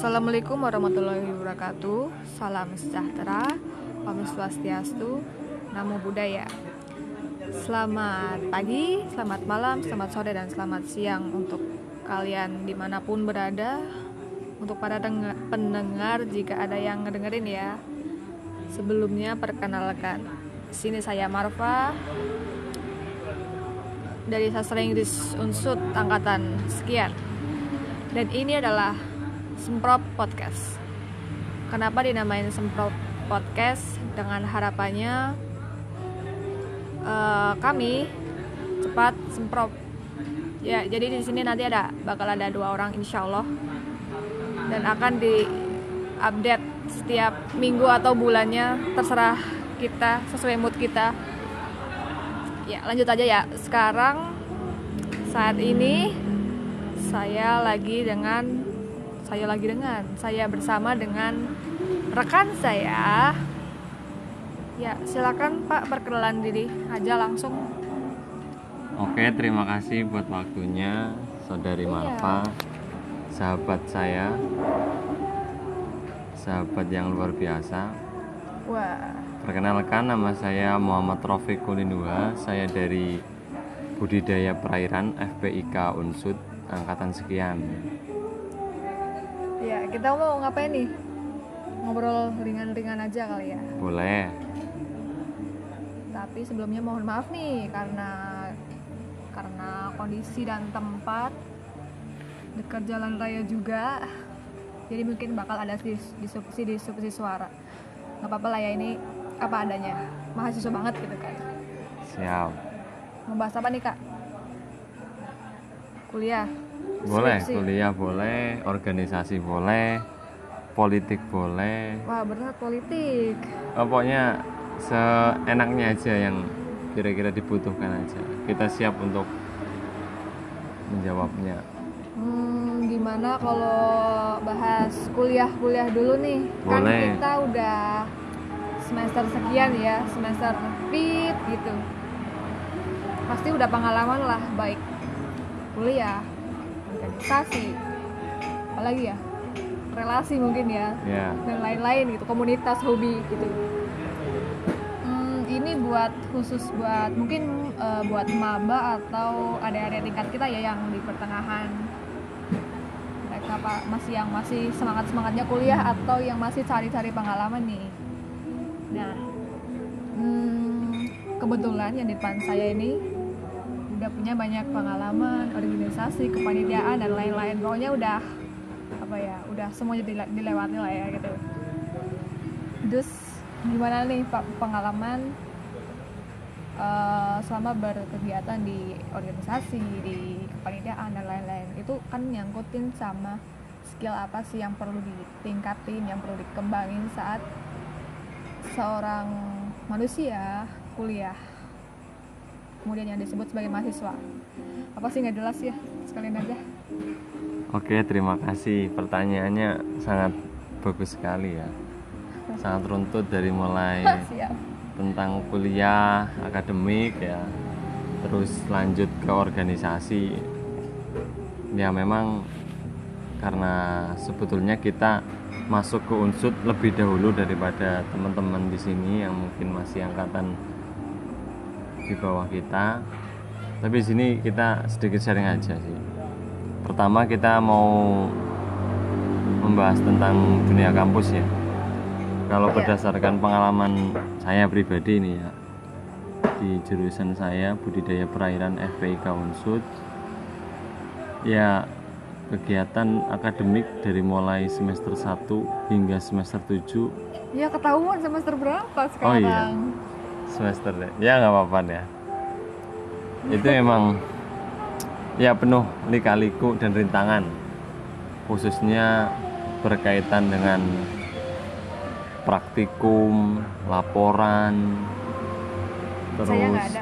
Assalamualaikum warahmatullahi wabarakatuh. Salam sejahtera, Om Swastiastu, Namo Buddhaya. Selamat pagi, selamat malam, selamat sore, dan selamat siang untuk kalian di mana pun berada. Untuk para pendengar, jika ada yang ngedengerin ya. Sebelumnya perkenalkan, sini saya Marfa dari sastra Inggris Unsut angkatan sekian. Dan ini adalah Semprot Podcast. Kenapa dinamain Semprot Podcast? Dengan harapannya uh, kami cepat semprot. Ya, jadi di sini nanti ada bakal ada dua orang insya Allah dan akan di update setiap minggu atau bulannya terserah kita sesuai mood kita. Ya, lanjut aja ya. Sekarang saat ini saya lagi dengan saya lagi dengan saya bersama dengan rekan saya. Ya silakan Pak perkenalan diri aja langsung. Oke terima kasih buat waktunya saudari iya. Marfa sahabat saya sahabat yang luar biasa. Wah. Perkenalkan nama saya Muhammad Rafiq Kulindua. Saya dari budidaya perairan FPIK Unsud angkatan sekian kita mau ngapain nih? Ngobrol ringan-ringan aja kali ya. Boleh. Tapi sebelumnya mohon maaf nih karena karena kondisi dan tempat dekat jalan raya juga. Jadi mungkin bakal ada disrupsi disrupsi suara. Gak apa-apa lah ya ini apa adanya. Mahasiswa banget gitu kan. Siap. Mau bahas apa nih, Kak? Kuliah boleh kuliah boleh organisasi boleh politik boleh. Wah berat politik. Oh, pokoknya seenaknya aja yang kira-kira dibutuhkan aja. Kita siap untuk menjawabnya. Hmm, gimana kalau bahas kuliah-kuliah dulu nih? Kan boleh. kan kita udah semester sekian ya semester fit gitu. Pasti udah pengalaman lah baik kuliah organisasi apalagi ya? Relasi mungkin ya. Yeah. dan lain-lain gitu komunitas hobi gitu. Hmm, ini buat khusus buat mungkin uh, buat maba atau adik-adik tingkat kita ya yang di pertengahan. Mereka apa masih yang masih semangat semangatnya kuliah atau yang masih cari-cari pengalaman nih. Nah hmm, kebetulan yang di depan saya ini udah punya banyak pengalaman organisasi kepanitiaan dan lain-lain. Pokoknya udah apa ya udah semuanya dile dilewati lah ya gitu. Terus gimana nih pak pengalaman uh, selama berkegiatan di organisasi di kepanitiaan dan lain-lain? Itu kan nyangkutin sama skill apa sih yang perlu ditingkatin yang perlu dikembangin saat seorang manusia kuliah kemudian yang disebut sebagai mahasiswa. Apa sih nggak jelas ya? Sekalian aja. Oke terima kasih. Pertanyaannya sangat bagus sekali ya. Sangat runtut dari mulai Siap. tentang kuliah akademik ya. Terus lanjut ke organisasi. Ya memang karena sebetulnya kita masuk ke unsur lebih dahulu daripada teman-teman di sini yang mungkin masih angkatan di bawah kita. Tapi di sini kita sedikit sharing aja sih. Pertama kita mau membahas tentang dunia kampus ya. Kalau iya. berdasarkan pengalaman saya pribadi ini ya di jurusan saya budidaya perairan FPIK Unsud ya kegiatan akademik dari mulai semester 1 hingga semester 7 ya ketahuan semester berapa sekarang oh iya semester deh. Ya nggak apa-apa deh. Itu emang ya penuh lika-liku dan rintangan. Khususnya berkaitan dengan praktikum laporan terus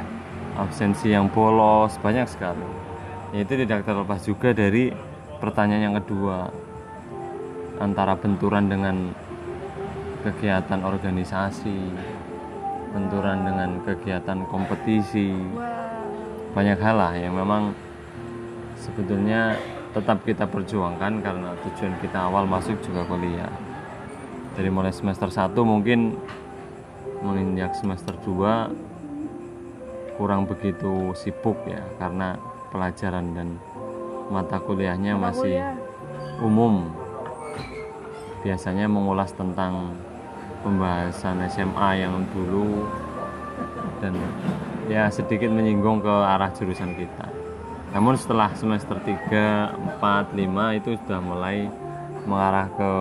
absensi yang bolos banyak sekali. Ya, itu tidak terlepas juga dari pertanyaan yang kedua antara benturan dengan kegiatan organisasi benturan dengan kegiatan kompetisi. Banyak hal lah yang memang sebetulnya tetap kita perjuangkan karena tujuan kita awal masuk juga kuliah. Dari mulai semester 1 mungkin menginjak semester 2 kurang begitu sibuk ya karena pelajaran dan mata kuliahnya Mata masih kuliah. umum. Biasanya mengulas tentang pembahasan SMA yang dulu dan ya sedikit menyinggung ke arah jurusan kita. Namun setelah semester 3, 4, 5 itu sudah mulai mengarah ke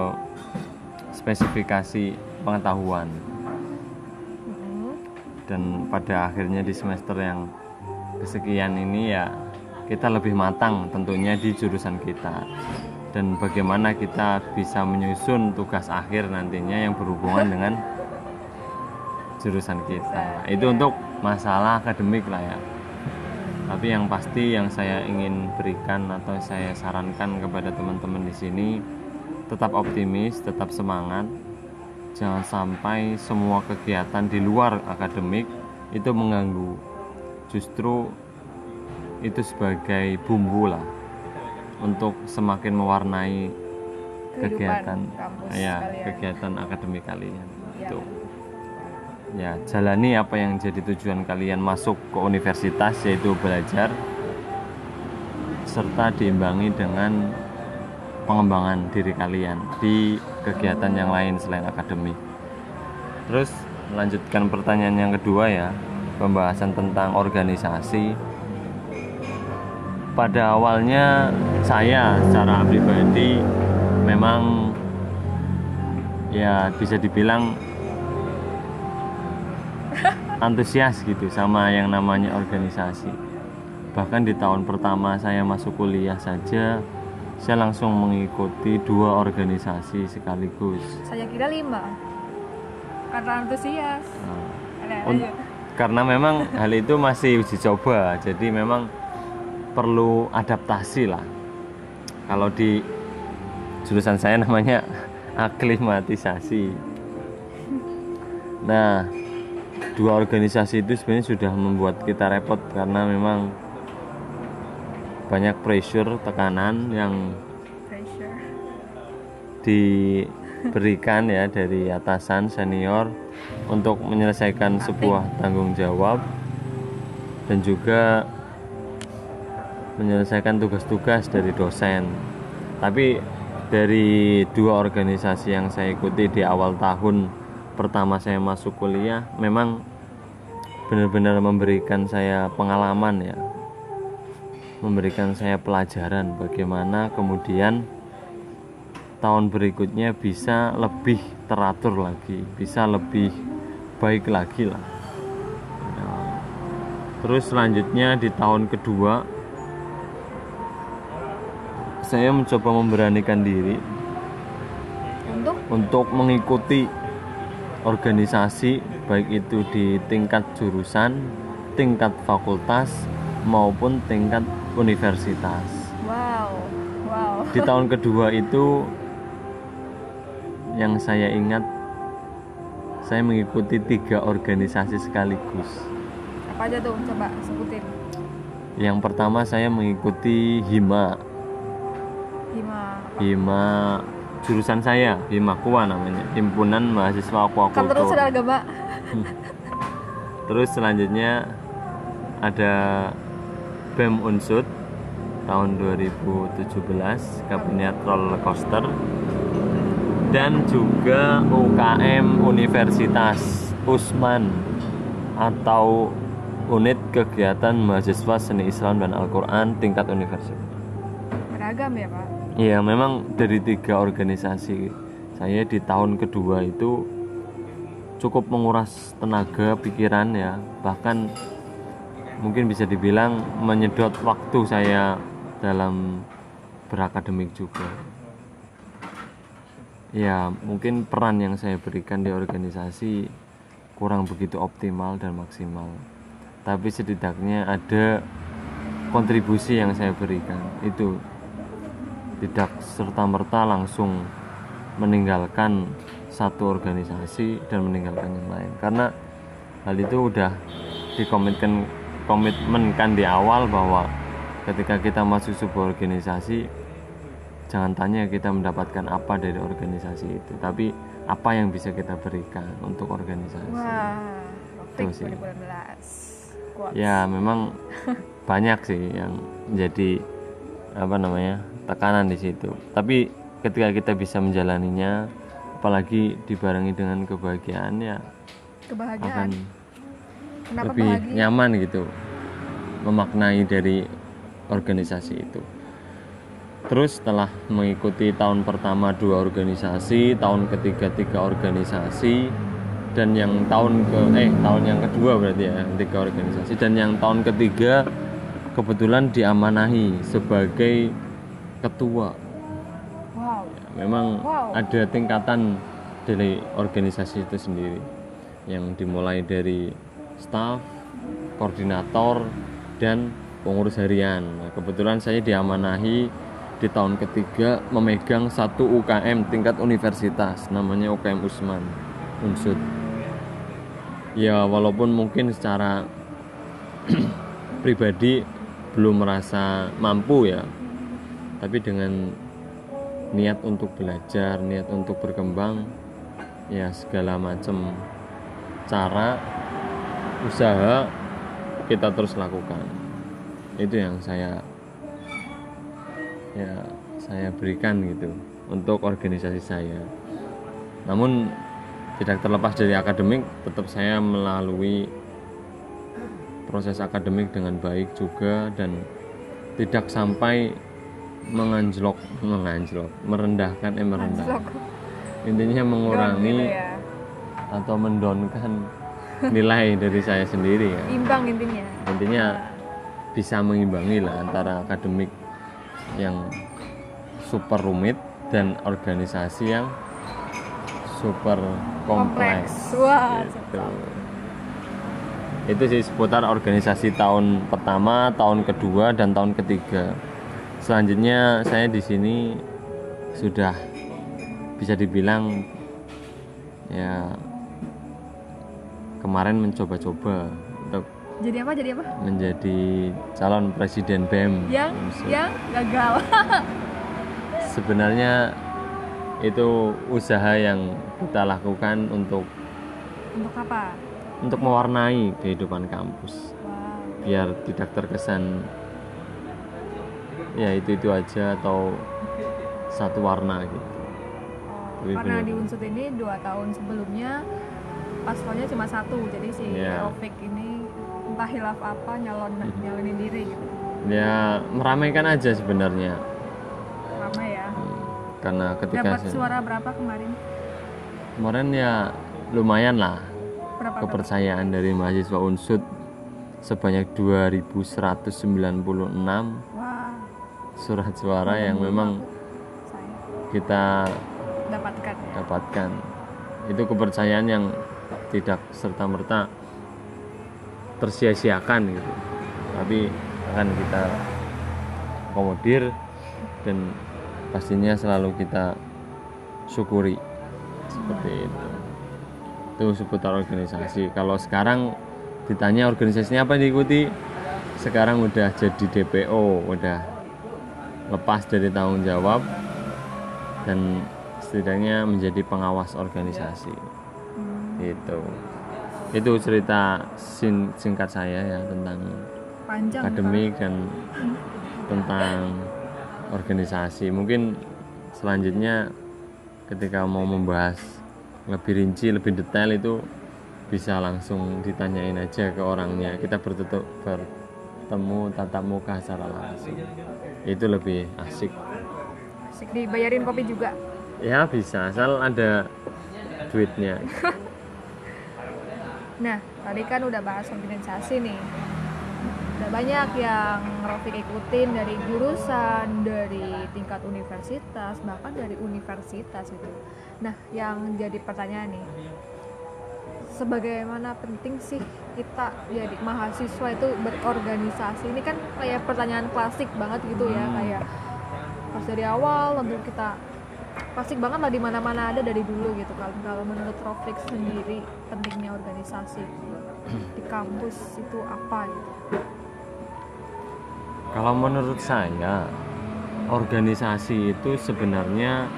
spesifikasi pengetahuan. Dan pada akhirnya di semester yang kesekian ini ya kita lebih matang tentunya di jurusan kita dan bagaimana kita bisa menyusun tugas akhir nantinya yang berhubungan dengan jurusan kita. Itu untuk masalah akademik lah ya. Tapi yang pasti yang saya ingin berikan atau saya sarankan kepada teman-teman di sini tetap optimis tetap semangat. Jangan sampai semua kegiatan di luar akademik itu mengganggu. Justru itu sebagai bumbu lah untuk semakin mewarnai Kehidupan kegiatan ya kalian. kegiatan akademik kalian Ya. itu ya jalani apa yang jadi tujuan kalian masuk ke universitas yaitu belajar serta diimbangi dengan pengembangan diri kalian di kegiatan yang lain selain akademik. Terus melanjutkan pertanyaan yang kedua ya, pembahasan tentang organisasi. Pada awalnya saya secara pribadi memang ya bisa dibilang antusias gitu sama yang namanya organisasi. Bahkan di tahun pertama saya masuk kuliah saja saya langsung mengikuti dua organisasi sekaligus. Saya kira lima. Karena antusias. Nah, karena memang hal itu masih uji coba jadi memang perlu adaptasi lah kalau di jurusan saya namanya aklimatisasi nah dua organisasi itu sebenarnya sudah membuat kita repot karena memang banyak pressure tekanan yang Pressure. diberikan ya dari atasan senior untuk menyelesaikan sebuah tanggung jawab dan juga menyelesaikan tugas-tugas dari dosen. Tapi dari dua organisasi yang saya ikuti di awal tahun pertama saya masuk kuliah memang benar-benar memberikan saya pengalaman ya. Memberikan saya pelajaran bagaimana kemudian tahun berikutnya bisa lebih teratur lagi, bisa lebih baik lagi lah. Terus selanjutnya di tahun kedua saya mencoba memberanikan diri Untuk untuk mengikuti organisasi baik itu di tingkat jurusan, tingkat fakultas maupun tingkat universitas. wow. Wow. Di tahun kedua itu yang saya ingat saya mengikuti tiga organisasi sekaligus. Apa aja tuh? Coba sebutin. Yang pertama saya mengikuti HIMA, Lima. HIMA jurusan saya, HIMA KUA namanya, Himpunan Mahasiswa Kan terus ada agama. Terus selanjutnya ada BEM Unsud tahun 2017 Kabinet Roller Coaster dan juga UKM Universitas Usman atau Unit Kegiatan Mahasiswa Seni Islam dan Al-Quran tingkat universitas. Beragam ya, Pak? Iya, memang dari tiga organisasi saya di tahun kedua itu cukup menguras tenaga pikiran ya, bahkan mungkin bisa dibilang menyedot waktu saya dalam berakademik juga. Ya, mungkin peran yang saya berikan di organisasi kurang begitu optimal dan maksimal. Tapi setidaknya ada kontribusi yang saya berikan. Itu tidak serta-merta langsung meninggalkan satu organisasi dan meninggalkan yang lain karena hal itu udah dikomitmen komitmenkan di awal bahwa ketika kita masuk sebuah organisasi jangan tanya kita mendapatkan apa dari organisasi itu tapi apa yang bisa kita berikan untuk organisasi Wah, Tuh Rofik sih. 2019. Quotes. ya memang banyak sih yang menjadi apa namanya tekanan di situ tapi ketika kita bisa menjalaninya apalagi dibarengi dengan kebahagiaan ya Kebahagiaan. akan Kenapa lebih bahagia? nyaman gitu memaknai dari organisasi itu terus setelah mengikuti tahun pertama dua organisasi tahun ketiga tiga organisasi dan yang tahun ke eh tahun yang kedua berarti ya tiga organisasi dan yang tahun ketiga kebetulan diamanahi sebagai ketua Wow. memang Wow. ada tingkatan dari organisasi itu sendiri yang dimulai dari staf, koordinator, dan pengurus harian. Nah, kebetulan saya diamanahi di tahun ketiga memegang satu UKM tingkat universitas namanya UKM Usman Unsud. Ya walaupun mungkin secara pribadi belum merasa mampu ya, tapi dengan niat untuk belajar, niat untuk berkembang, ya segala macam cara usaha kita terus lakukan. Itu yang saya ya saya berikan gitu untuk organisasi saya. Namun tidak terlepas dari akademik, tetap saya melalui proses akademik dengan baik juga dan tidak sampai menganjlok menganjlok merendahkan eh merendahkan Anjlok. intinya Down mengurangi gitu ya. atau mendonkan nilai dari saya sendiri ya Imbang intinya. intinya bisa mengimbangi lah antara akademik yang super rumit dan organisasi yang super kompleks, Wah, Gitu. itu sih seputar organisasi tahun pertama tahun kedua dan tahun ketiga selanjutnya saya di sini sudah bisa dibilang ya kemarin mencoba-coba untuk jadi apa? Jadi apa? menjadi calon presiden BEM Yang Unsur. yang gagal. sebenarnya itu usaha yang kita lakukan untuk Untuk apa? untuk mewarnai kehidupan kampus Wow. biar tidak terkesan ya itu itu aja atau satu warna gitu Oh, karena bener. di Unsut ini dua tahun sebelumnya paslonnya cuma satu, jadi si Iya. Rofik ini entah hilaf apa nyalon nyalonin diri gitu. ya meramaikan aja sebenarnya Ramai ya. Hmm, karena ketika Dapat saya- suara berapa kemarin? kemarin ya lumayan lah Berapa? berapa? kepercayaan dari mahasiswa unsut sebanyak 2196 Wah, surat suara yang memang saya. kita dapatkan. ya. dapatkan. Itu kepercayaan yang tidak serta merta tersia-siakan gitu. Tapi akan kita akomodir dan pastinya selalu kita syukuri. Seperti itu. Itu seputar organisasi. Kalau sekarang ditanya organisasinya apa yang diikuti? Sekarang udah jadi DPO udah lepas dari tanggung jawab dan setidaknya menjadi pengawas organisasi. Hmm, itu itu cerita sin- singkat saya ya tentang panjang. akademik dan tentang organisasi. Mungkin selanjutnya ketika mau membahas lebih rinci lebih detail itu bisa langsung ditanyain aja ke orangnya. Kita bertutup bertemu tatap muka secara langsung itu lebih asik. Asik dibayarin kopi juga. ya bisa asal ada duitnya Nah, tadi kan udah bahas organisasi nih. Udah banyak yang Rofik ikutin dari jurusan, dari tingkat universitas, bahkan dari universitas gitu. Nah, yang jadi pertanyaan nih, sebagaimana penting sih kita jadi mahasiswa itu berorganisasi? Ini kan kayak pertanyaan klasik banget gitu ya, kayak pas dari awal tentu kita klasik banget lah di mana-mana ada dari dulu gitu kalau kalau menurut Rofik sendiri pentingnya organisasi di kampus itu apa gitu? Kalau menurut saya organisasi itu sebenarnya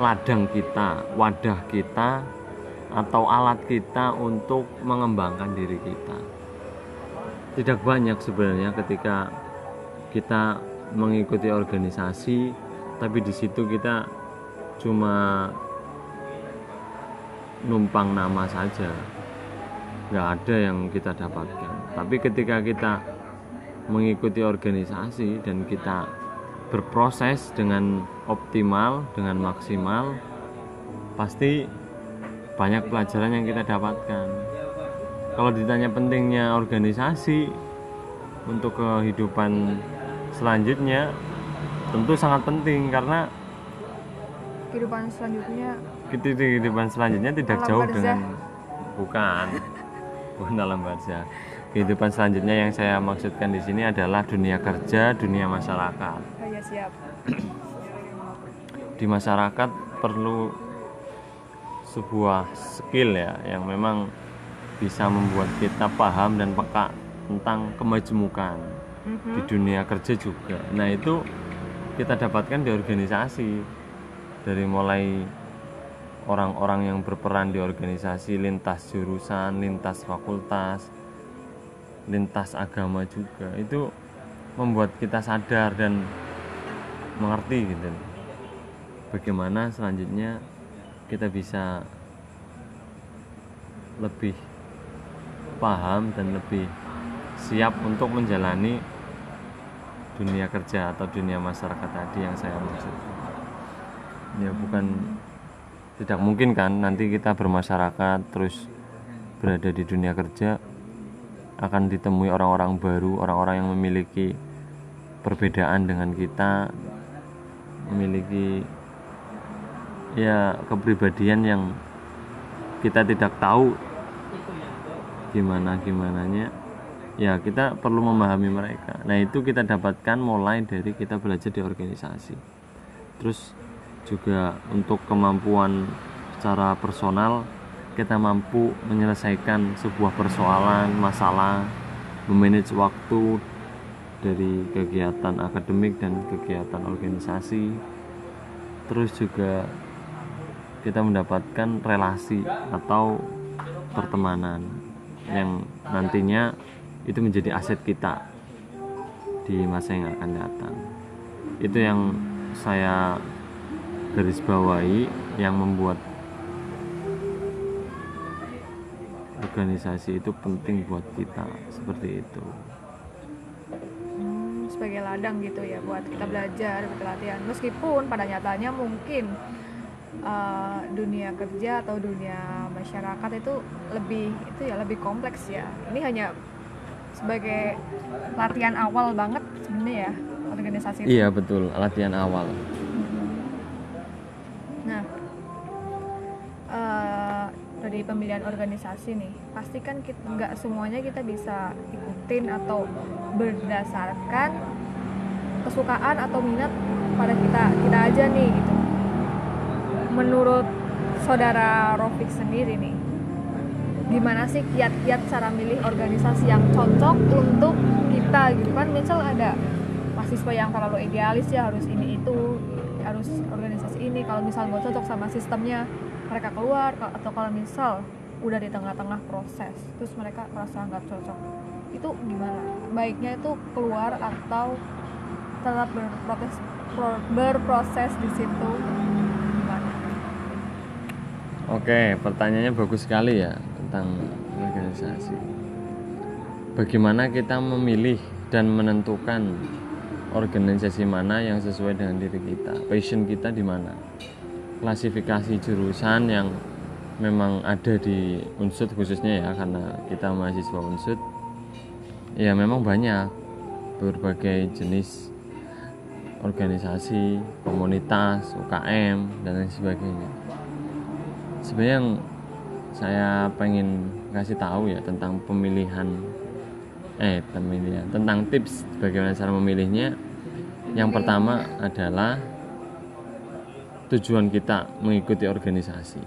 ladang kita, wadah kita atau alat kita untuk mengembangkan diri kita. Tidak banyak sebenarnya ketika kita mengikuti organisasi, tapi di situ kita cuma numpang nama saja, nggak ada yang kita dapatkan. Tapi ketika kita mengikuti organisasi dan kita berproses dengan optimal, dengan maksimal, pasti banyak pelajaran yang kita dapatkan. Kalau ditanya pentingnya organisasi untuk kehidupan selanjutnya, tentu sangat penting karena kehidupan selanjutnya kehidupan selanjutnya tidak Alam jauh barzah. dengan bukan bukan dalam barzah. Kehidupan selanjutnya yang saya maksudkan di sini adalah dunia kerja, dunia masyarakat. oh ya siap di masyarakat perlu sebuah skill ya yang memang bisa membuat kita paham dan peka tentang kemajemukan Mhm. di dunia kerja juga. Nah itu kita dapatkan di organisasi dari mulai orang-orang yang berperan di organisasi lintas jurusan, lintas fakultas, lintas agama juga itu membuat kita sadar dan mengerti gitu bagaimana selanjutnya kita bisa lebih paham dan lebih siap untuk menjalani dunia kerja atau dunia masyarakat tadi yang saya maksud. Ya bukan tidak mungkin kan nanti kita bermasyarakat terus berada di dunia kerja akan ditemui orang-orang baru orang-orang yang memiliki perbedaan dengan kita memiliki ya kepribadian yang kita tidak tahu gimana gimananya. Ya kita perlu memahami mereka. Nah itu kita dapatkan mulai dari kita belajar di organisasi. Terus juga untuk kemampuan secara personal kita mampu menyelesaikan sebuah persoalan masalah memanage waktu dari kegiatan akademik dan kegiatan organisasi. Terus juga kita mendapatkan relasi atau pertemanan yang nantinya itu menjadi aset kita di masa yang akan datang. Itu yang saya garis bawahi yang membuat organisasi itu penting buat kita seperti itu. Hmm, sebagai ladang gitu ya buat kita belajar buat latihan. Meskipun pada nyatanya mungkin uh, dunia kerja atau dunia masyarakat itu lebih itu ya lebih kompleks ya. Ini hanya sebagai latihan awal banget sebenarnya ya organisasi itu. Iya betul. Latihan awal. Nah, eh, dari pemilihan organisasi nih, pasti kan kita nggak semuanya kita bisa ikutin atau berdasarkan kesukaan atau minat pada kita kita aja nih gitu. Menurut saudara Rofik sendiri nih, gimana sih kiat-kiat cara milih organisasi yang cocok untuk kita gitu? Kan? Misal ada mahasiswa yang terlalu idealis ya harus ini itu harus organisasi ini. Kalau misal nggak cocok sama sistemnya mereka keluar. Atau kalau misal udah di tengah-tengah proses terus mereka merasa nggak cocok itu gimana? Baiknya itu keluar atau tetap berproses pro- berproses di situ Oke, pertanyaannya bagus sekali ya tentang organisasi. Bagaimana kita memilih dan menentukan organisasi mana yang sesuai dengan diri kita, passion kita di mana, klasifikasi jurusan yang memang ada di unsur khususnya ya karena kita mahasiswa unsur, ya memang banyak. Berbagai jenis organisasi, komunitas, UKM dan lain sebagainya sebenarnya yang saya pengen kasih tahu ya tentang pemilihan eh pemilihan tentang tips bagaimana cara memilihnya. Yang pertama adalah tujuan kita mengikuti organisasi.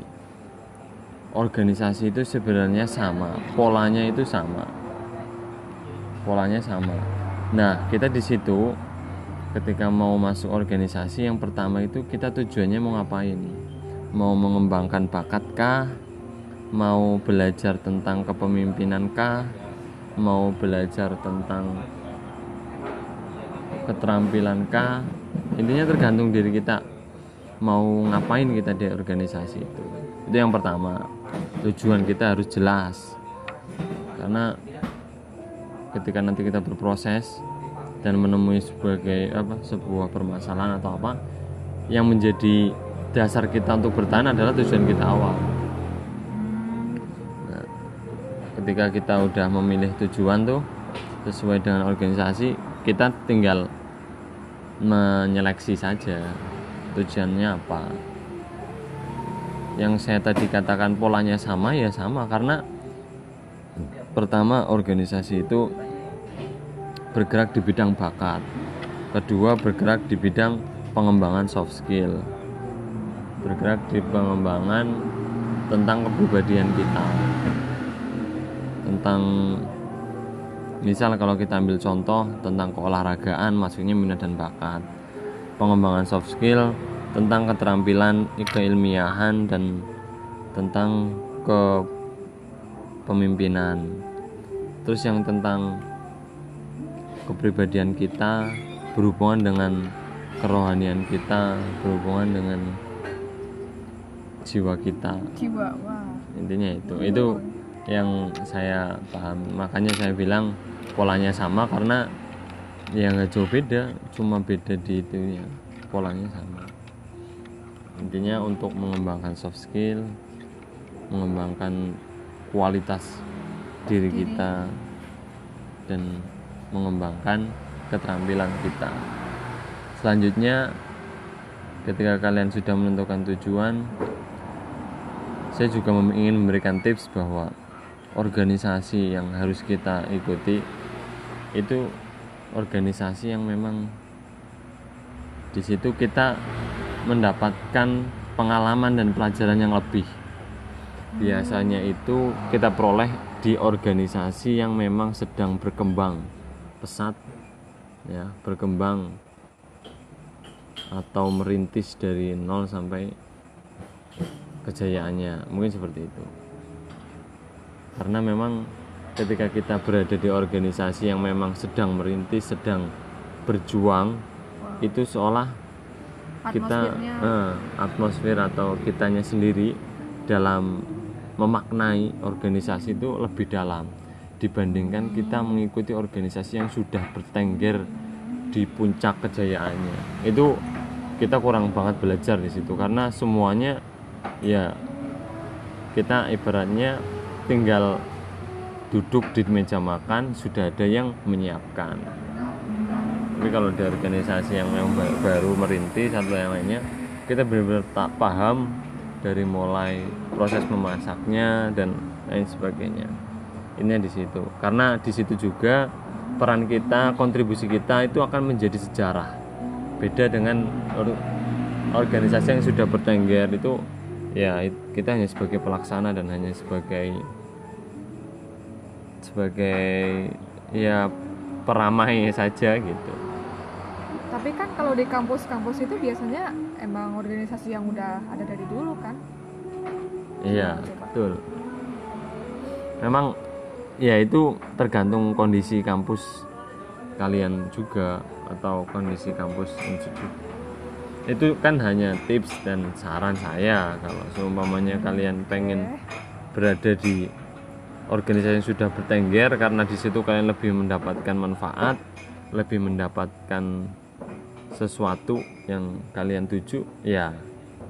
Organisasi itu sebenarnya sama polanya itu sama. Polanya sama. Nah kita di situ ketika mau masuk organisasi yang pertama itu kita tujuannya mau ngapain mau mengembangkan bakat kah? Mau belajar tentang kepemimpinan kah? Mau belajar tentang keterampilan kah? Intinya tergantung diri kita mau ngapain kita di organisasi itu. Itu yang pertama. Tujuan kita harus jelas. Karena ketika nanti kita berproses dan menemui sebagai apa sebuah permasalahan atau apa yang menjadi dasar kita untuk bertahan adalah tujuan kita awal. Nah, ketika kita udah memilih tujuan tuh sesuai dengan organisasi kita tinggal menyeleksi saja tujuannya apa. Yang saya tadi katakan polanya sama ya sama karena pertama organisasi itu bergerak di bidang bakat. Kedua bergerak di bidang pengembangan soft skill bergerak di pengembangan tentang kepribadian kita. Tentang misal kalau kita ambil contoh tentang keolahragaan maksudnya minat dan bakat. Pengembangan soft skill tentang keterampilan keilmiahan dan tentang kepemimpinan. Terus yang tentang kepribadian kita berhubungan dengan kerohanian kita berhubungan dengan jiwa kita. Jiwa wah. Intinya itu. Itu yang saya paham. Makanya saya bilang polanya sama karena ya nggak jauh beda cuma beda di itu ya polanya sama. Intinya untuk mengembangkan soft skill mengembangkan kualitas diri. kita dan mengembangkan keterampilan kita. Selanjutnya, ketika kalian sudah menentukan tujuan, saya juga ingin memberikan tips bahwa organisasi yang harus kita ikuti itu organisasi yang memang di situ kita mendapatkan pengalaman dan pelajaran yang lebih. Biasanya itu kita peroleh di organisasi yang memang sedang berkembang pesat ya berkembang atau merintis dari nol sampai kejayaannya mungkin seperti itu. Karena memang ketika kita berada di organisasi yang memang sedang merintis sedang berjuang itu seolah kita eh, atmosfer atau kitanya sendiri dalam memaknai organisasi itu lebih dalam dibandingkan kita mengikuti organisasi yang sudah bertengger di puncak kejayaannya. Itu kita kurang banget belajar di situ karena semuanya ya kita ibaratnya tinggal duduk di meja makan sudah ada yang menyiapkan. Tapi kalau di organisasi yang memang baru merintis atau yang lainnya kita benar-benar tak paham dari mulai proses memasaknya dan lain sebagainya. Ini di situ. Karena di situ juga peran kita kontribusi kita itu akan menjadi sejarah. Beda dengan organisasi yang sudah bertengger itu ya kita hanya sebagai pelaksana dan hanya sebagai sebagai ya peramai saja gitu. Tapi kan kalau di kampus-kampus itu biasanya emang organisasi yang udah ada dari dulu kan? Iya betul. Memang ya itu tergantung kondisi kampus kalian juga atau kondisi kampus institut itu kan hanya tips dan saran saya kalau seumpamanya kalian pengen berada di organisasi yang sudah bertengger karena di situ kalian lebih mendapatkan manfaat lebih mendapatkan sesuatu yang kalian tuju ya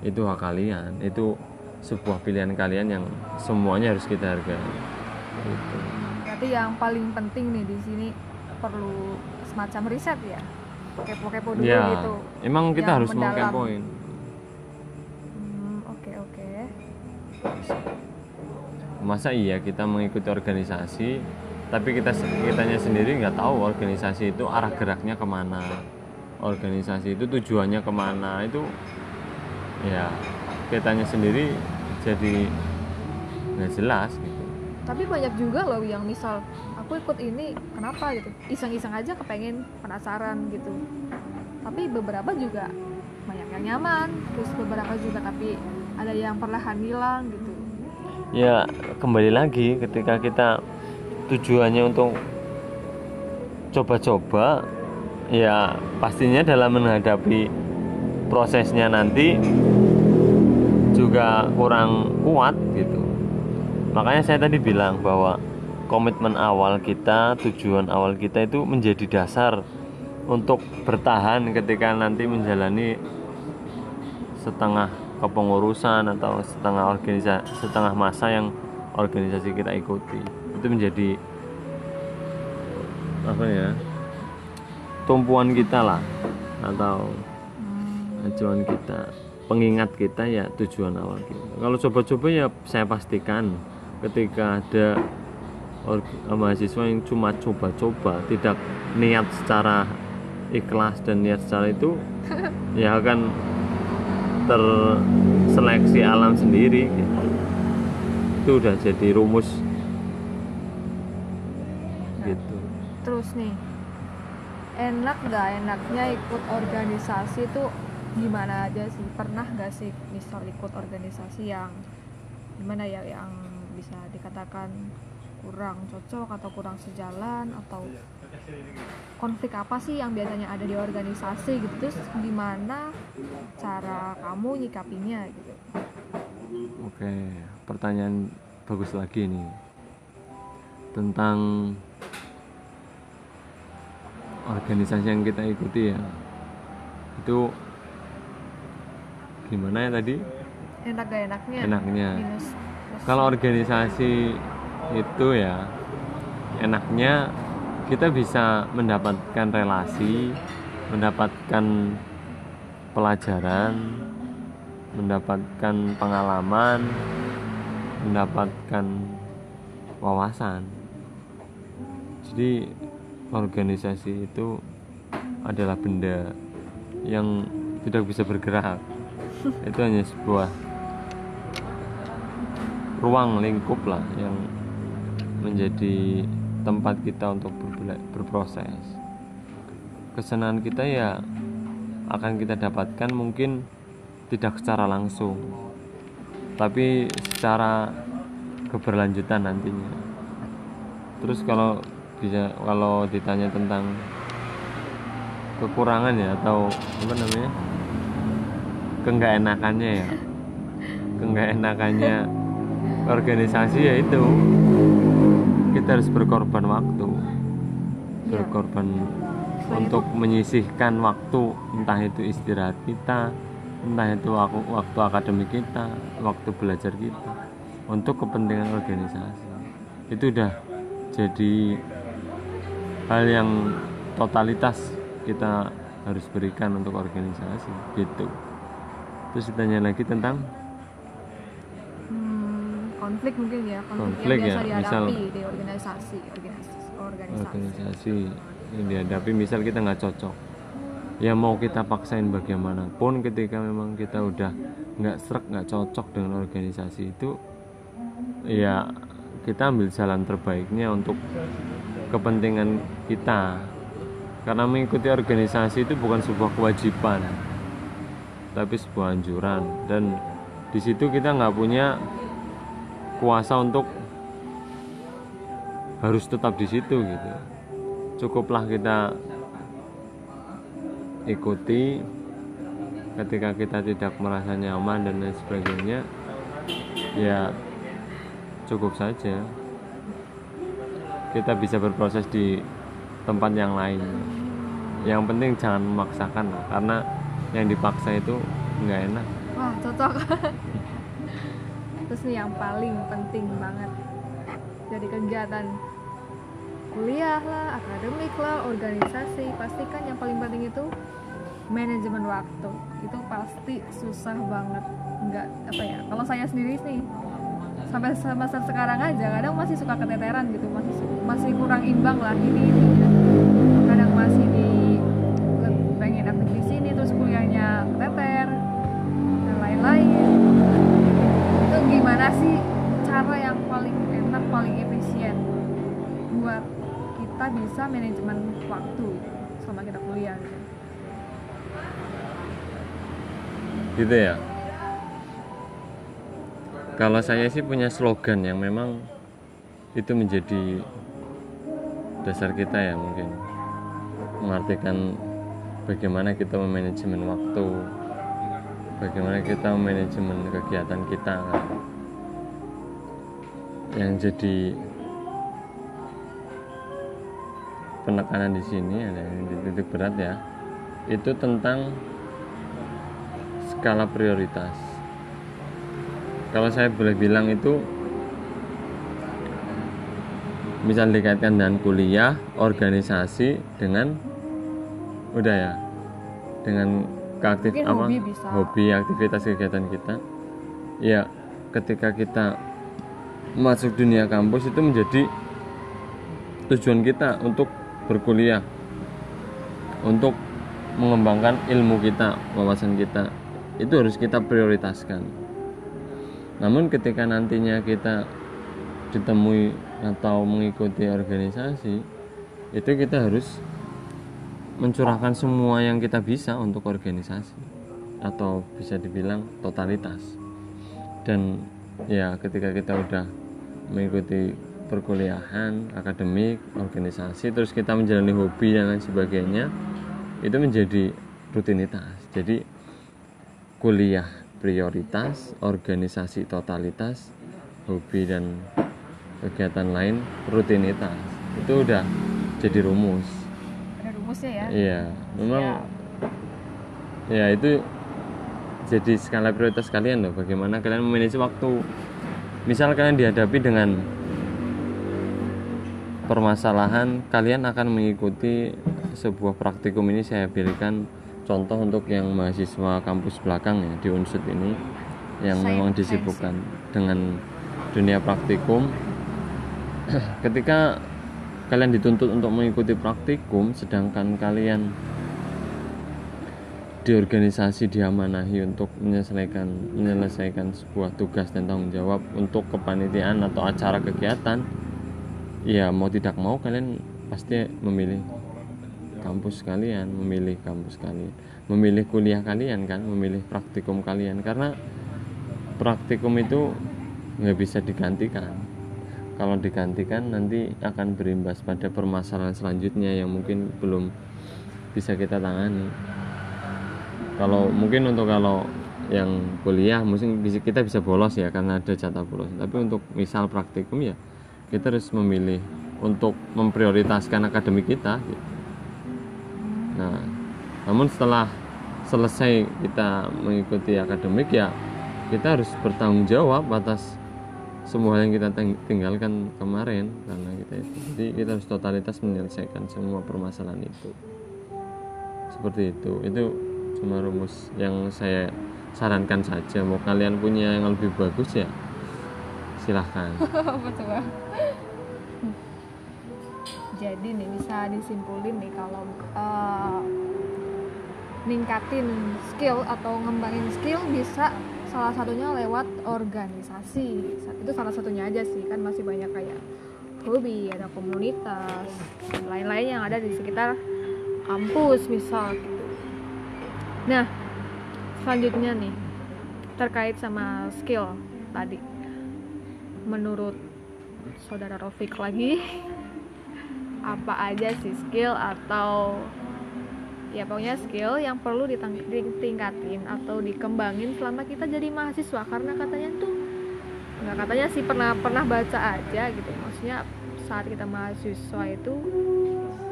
itu hak kalian. Itu sebuah pilihan kalian yang semuanya harus kita hargai. Gitu. Berarti yang paling penting nih di sini perlu semacam riset ya, kepo-kepo dulu ya, gitu. Emang kita harus mau kepoin. Hmm, oke oke. Masa iya kita mengikuti organisasi, tapi kita kitanya sendiri nggak tahu organisasi itu arah geraknya ke mana, organisasi itu tujuannya ke mana itu, ya kitanya sendiri jadi nggak jelas. Gitu tapi banyak juga loh yang misal aku ikut ini kenapa? gitu. Iseng-iseng aja kepengen penasaran gitu. Tapi beberapa juga banyak yang nyaman terus beberapa juga tapi ada yang perlahan hilang gitu. Ya kembali lagi ketika kita tujuannya untuk coba-coba ya pastinya dalam menghadapi prosesnya nanti juga kurang kuat gitu makanya saya tadi bilang bahwa komitmen awal kita tujuan awal kita itu menjadi dasar untuk bertahan ketika nanti menjalani setengah kepengurusan atau setengah organisasi setengah masa yang organisasi kita ikuti. Itu menjadi apa ya tumpuan kita lah atau acuan kita pengingat kita ya tujuan awal kita. Kalau coba-coba ya saya pastikan ketika ada mahasiswa yang cuma coba-coba tidak niat secara ikhlas dan niat secara itu ya akan terseleksi alam sendiri. Gitu. itu udah jadi rumus. Gitu. Terus nih enak gak enaknya ikut organisasi tuh gimana aja sih? Pernah gak sih misal ikut organisasi yang gimana ya yang bisa dikatakan kurang cocok atau kurang sejalan atau konflik apa sih yang biasanya ada di organisasi gitu? Terus gimana cara kamu nyikapinya gitu? Oke pertanyaan bagus lagi nih tentang organisasi yang kita ikuti ya. Itu gimana ya tadi? Enak gak enaknya? Enaknya. Minus, kalau organisasi itu ya enaknya kita bisa mendapatkan relasi mendapatkan pelajaran mendapatkan pengalaman mendapatkan wawasan. Jadi organisasi itu adalah benda yang tidak bisa bergerak. Itu hanya sebuah ruang lingkup lah yang menjadi tempat kita untuk berproses. Kesenangan kita ya akan kita dapatkan mungkin tidak secara langsung tapi secara keberlanjutan nantinya. Terus kalau bisa kalau ditanya tentang kekurangan ya atau apa namanya keenggak enakannya ya. Keenggak enakannya organisasi ya itu. Kita harus berkorban waktu. Iya. berkorban untuk menyisihkan waktu entah itu istirahat kita entah itu waktu, waktu akademik kita waktu belajar kita untuk kepentingan organisasi. Itu udah jadi hal yang totalitas kita harus berikan untuk organisasi gitu. Terus ditanya lagi tentang konflik mungkin ya konflik, konflik yang biasa ya misal di organisasi organisasi. Organisasi yang dihadapi misal kita nggak cocok. Ya mau kita paksain bagaimanapun ketika memang kita udah nggak serak nggak cocok dengan organisasi itu ya kita ambil jalan terbaiknya untuk kepentingan kita. Karena mengikuti organisasi itu bukan sebuah kewajiban tapi sebuah anjuran. Dan di situ kita nggak punya kuasa untuk harus tetap di situ gitu. Cukuplah kita ikuti ketika kita tidak merasa nyaman dan lain sebagainya ya cukup saja. Kita bisa berproses di tempat yang lain. Yang penting jangan memaksakan karena yang dipaksa itu nggak enak. Wah cocok nih yang paling penting banget. Jadi kegiatan kuliah lah akademik lah organisasi pastikan yang paling penting itu manajemen waktu. Itu pasti susah banget. Nggak apa ya kalau saya sendiri nih sampai semester sekarang aja kadang masih suka keteteran gitu masih masih kurang imbang lah ini ini gitu. Kita bisa manajemen waktu selama kita kuliah gitu. Gitu ya? Kalau saya sih punya slogan yang memang itu menjadi dasar kita ya mungkin. Mengartikan bagaimana kita memanajemen waktu bagaimana kita memanajemen kegiatan kita kan. yang jadi penekanan di sini ada yang di titik berat ya. Itu tentang skala prioritas. Kalau saya boleh bilang itu misal dikaitkan dengan kuliah organisasi dengan udah ya dengan keaktif Mungkin apa? hobi bisa. hobi aktivitas kegiatan kita. Ya ketika kita masuk dunia kampus itu menjadi tujuan kita untuk berkuliah untuk mengembangkan ilmu kita wawasan kita. Itu harus kita prioritaskan. Namun ketika nantinya kita ditemui atau mengikuti organisasi itu kita harus mencurahkan semua yang kita bisa untuk organisasi atau bisa dibilang totalitas. Dan ya ketika kita udah mengikuti perkuliahan akademik organisasi terus kita menjalani hobi dan lain sebagainya itu menjadi rutinitas. Jadi kuliah prioritas organisasi totalitas hobi dan kegiatan lain rutinitas. Itu udah jadi rumus. Ada rumusnya ya iya memang ya itu jadi skala prioritas kalian loh bagaimana kalian memanage waktu. Misal kalian dihadapi dengan permasalahan kalian akan mengikuti sebuah praktikum ini saya berikan contoh untuk yang mahasiswa kampus belakang ya di unsur ini yang Saya- memang disibukkan dengan dunia praktikum. Ketika kalian dituntut untuk mengikuti praktikum sedangkan kalian di organisasi diamanahi untuk menyelesaikan menyelesaikan sebuah tugas dan tanggung jawab untuk kepanitiaan atau acara kegiatan ya mau tidak mau kalian pasti memilih kampus kalian memilih kampus kalian memilih kuliah kalian kan memilih praktikum kalian. Karena praktikum itu nggak bisa digantikan. Kalau digantikan nanti akan berimbas pada permasalahan selanjutnya yang mungkin belum bisa kita tangani. Kalau mungkin untuk kalau yang kuliah mungkin kita bisa bolos ya karena ada jatah bolos. Tapi untuk misal praktikum ya kita harus memilih untuk memprioritaskan akademik kita gitu. nah namun setelah selesai kita mengikuti akademik ya kita harus bertanggung jawab atas semua yang kita ting- tinggalkan kemarin karena kita itu. Jadi kita harus totalitas menyelesaikan semua permasalahan itu. Seperti itu. Itu cuma rumus yang saya sarankan saja. Mau kalian punya yang lebih bagus ya silahkan jadi nih bisa disimpulin nih kalau eh, ningkatin skill atau ngembangin skill bisa salah satunya lewat organisasi. Itu salah satunya aja sih kan masih banyak kayak hobi ada komunitas lain-lain yang ada di sekitar kampus misal gitu. Nah selanjutnya nih terkait sama skill tadi. Menurut saudara Rofik lagi apa aja sih skill atau ya pokoknya skill yang perlu ditingkatin atau dikembangin selama kita jadi mahasiswa. Karena katanya tuh nggak katanya sih pernah pernah baca aja gitu. Maksudnya saat kita mahasiswa itu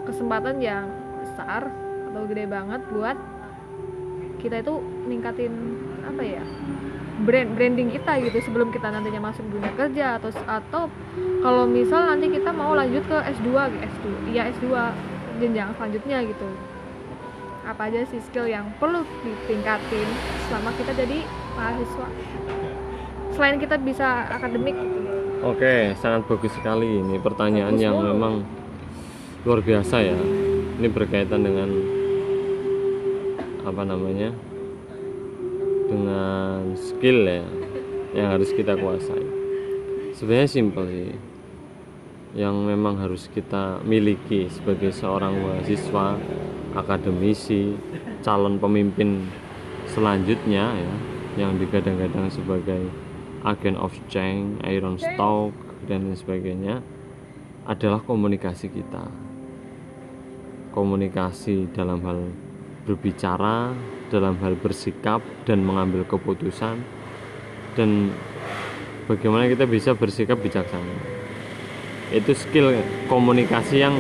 kesempatan yang besar atau gede banget buat kita itu ningkatin apa ya brand branding kita gitu sebelum kita nantinya masuk dunia kerja atau atau kalau misal nanti kita mau lanjut ke S2 gitu, S2 iya S2 jenjang selanjutnya gitu apa aja sih skill yang perlu ditingkatin selama kita jadi mahasiswa selain kita bisa akademik. Oke, sangat bagus sekali ini pertanyaan Bagus yang banget. memang luar biasa ya. Ini berkaitan dengan apa namanya? Dengan skill ya yang harus kita kuasai. Sebenarnya simpel sih. Yang memang harus kita miliki sebagai seorang mahasiswa akademisi calon pemimpin selanjutnya ya yang digadang-gadang sebagai agen of change, iron stock dan lain sebagainya adalah komunikasi kita komunikasi dalam hal berbicara dalam hal bersikap dan mengambil keputusan dan bagaimana kita bisa bersikap bijaksana. Itu skill komunikasi yang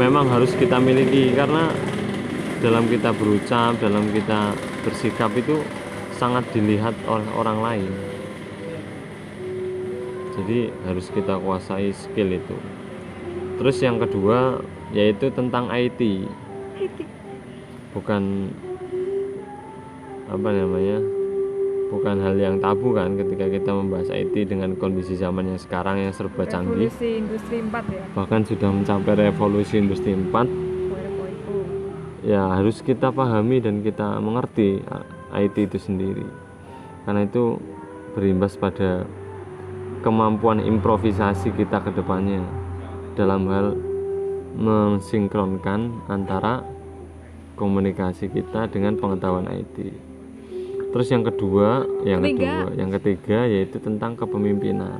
memang harus kita miliki karena dalam kita berucap dalam kita bersikap itu sangat dilihat oleh orang lain. Jadi harus kita kuasai skill itu. Terus yang kedua yaitu tentang IT bukan apa namanya bukan hal yang tabu kan ketika kita membahas IT dengan kondisi zaman yang sekarang yang serba canggih. Revolusi industri 4 ya? Bahkan sudah mencapai revolusi industri 4 Poe-poeku. ya harus kita pahami dan kita mengerti IT itu sendiri. Karena itu berimbas pada kemampuan improvisasi kita ke depannya. Dalam hal mensinkronkan antara komunikasi kita dengan pengetahuan IT. Terus yang kedua, yang Ketiga. kedua, yang ketiga yaitu tentang kepemimpinan.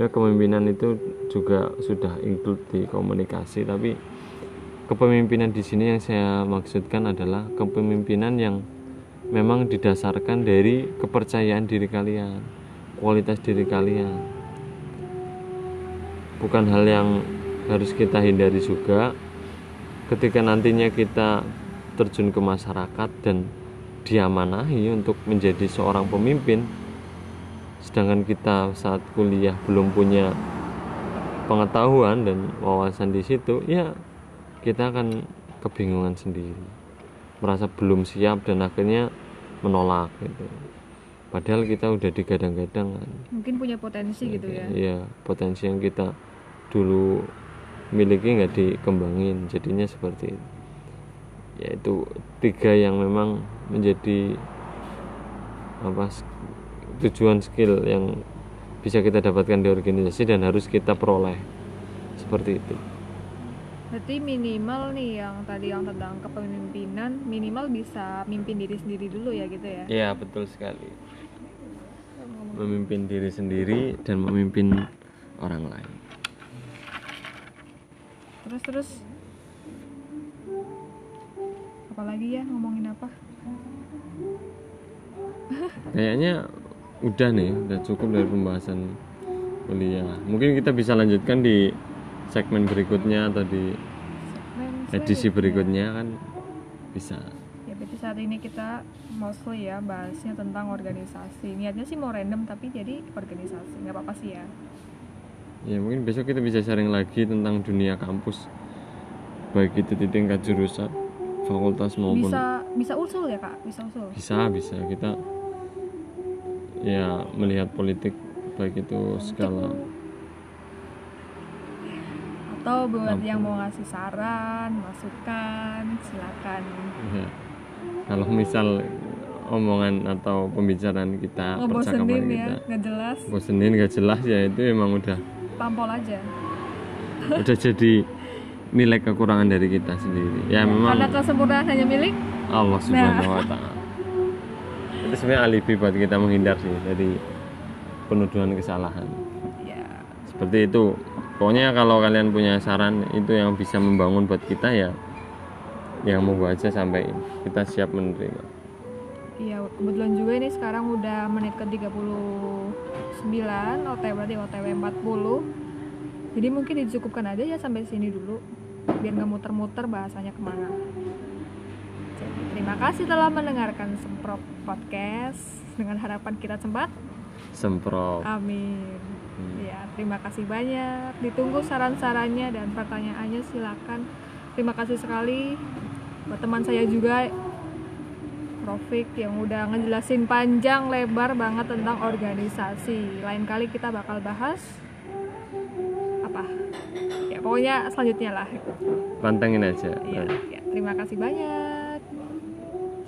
Ya, kepemimpinan itu juga sudah include di komunikasi, tapi kepemimpinan di sini yang saya maksudkan adalah kepemimpinan yang memang didasarkan dari kepercayaan diri kalian, kualitas diri kalian. Bukan hal yang harus kita hindari juga ketika nantinya kita terjun ke masyarakat dan diamanahi untuk menjadi seorang pemimpin sedangkan kita saat kuliah belum punya pengetahuan dan wawasan di situ ya kita akan kebingungan sendiri. Merasa belum siap dan akhirnya menolak gitu. Padahal kita udah digadang-gadang kan. Mungkin punya potensi gitu ya. Iya, potensi yang kita dulu miliki nggak dikembangin, jadinya seperti itu. Yaitu tiga yang memang menjadi apa tujuan skill yang bisa kita dapatkan di organisasi dan harus kita peroleh seperti itu. berarti minimal nih yang tadi yang tentang kepemimpinan minimal bisa mimpin diri sendiri dulu ya gitu ya Iya betul sekali. Memimpin diri sendiri dan memimpin orang lain. Terus terus. Apalagi ya ngomongin apa? Kayaknya udah nih, udah cukup dari pembahasan kuliah. Mungkin kita bisa lanjutkan di segmen berikutnya atau di edisi berikutnya kan bisa. ya berarti saat ini kita mostly ya bahasnya tentang organisasi. Niatnya sih mau random tapi jadi organisasi. Nggak apa-apa sih ya Ya mungkin besok kita bisa sharing lagi tentang dunia kampus. Baik itu di tingkat jurusan, fakultas maupun bisa bisa usul ya kak? Bisa usul? Bisa bisa. Kita ya melihat politik baik itu skala atau buat yang mau ngasih saran masukan silakan. Ya. kalau misal omongan atau pembicaraan kita oh percakapan bosenin kita ya nggak jelas. Bosenin gak jelas ya itu emang udah tampol aja. Udah jadi nilai kekurangan dari kita sendiri. Ya memang karena kesempurnaan hanya milik Allah subhanahu wa ta'ala. Itu sebenarnya alibi buat kita menghindar sih dari penuduhan kesalahan. Ya seperti itu. Pokoknya kalau kalian punya saran itu yang bisa membangun buat kita ya yang mau aja sampai kita siap menerima Iya, kebetulan juga ini sekarang udah menit ke 39 OTW berarti OTW 40 Jadi mungkin dicukupkan aja ya sampai sini dulu Biar nggak muter-muter bahasanya ke mana. Jadi, Terima kasih telah mendengarkan Semprot Podcast. Dengan harapan kita sempat. Semprot Amin. Ya, terima kasih banyak. Ditunggu saran-sarannya dan pertanyaannya silakan. Terima kasih sekali. Buat teman saya juga Rofik yang udah ngejelasin panjang lebar banget tentang organisasi. Lain kali kita bakal bahas apa? Ya pokoknya selanjutnya lah. pantengin aja Ya, ya. terima kasih banyak.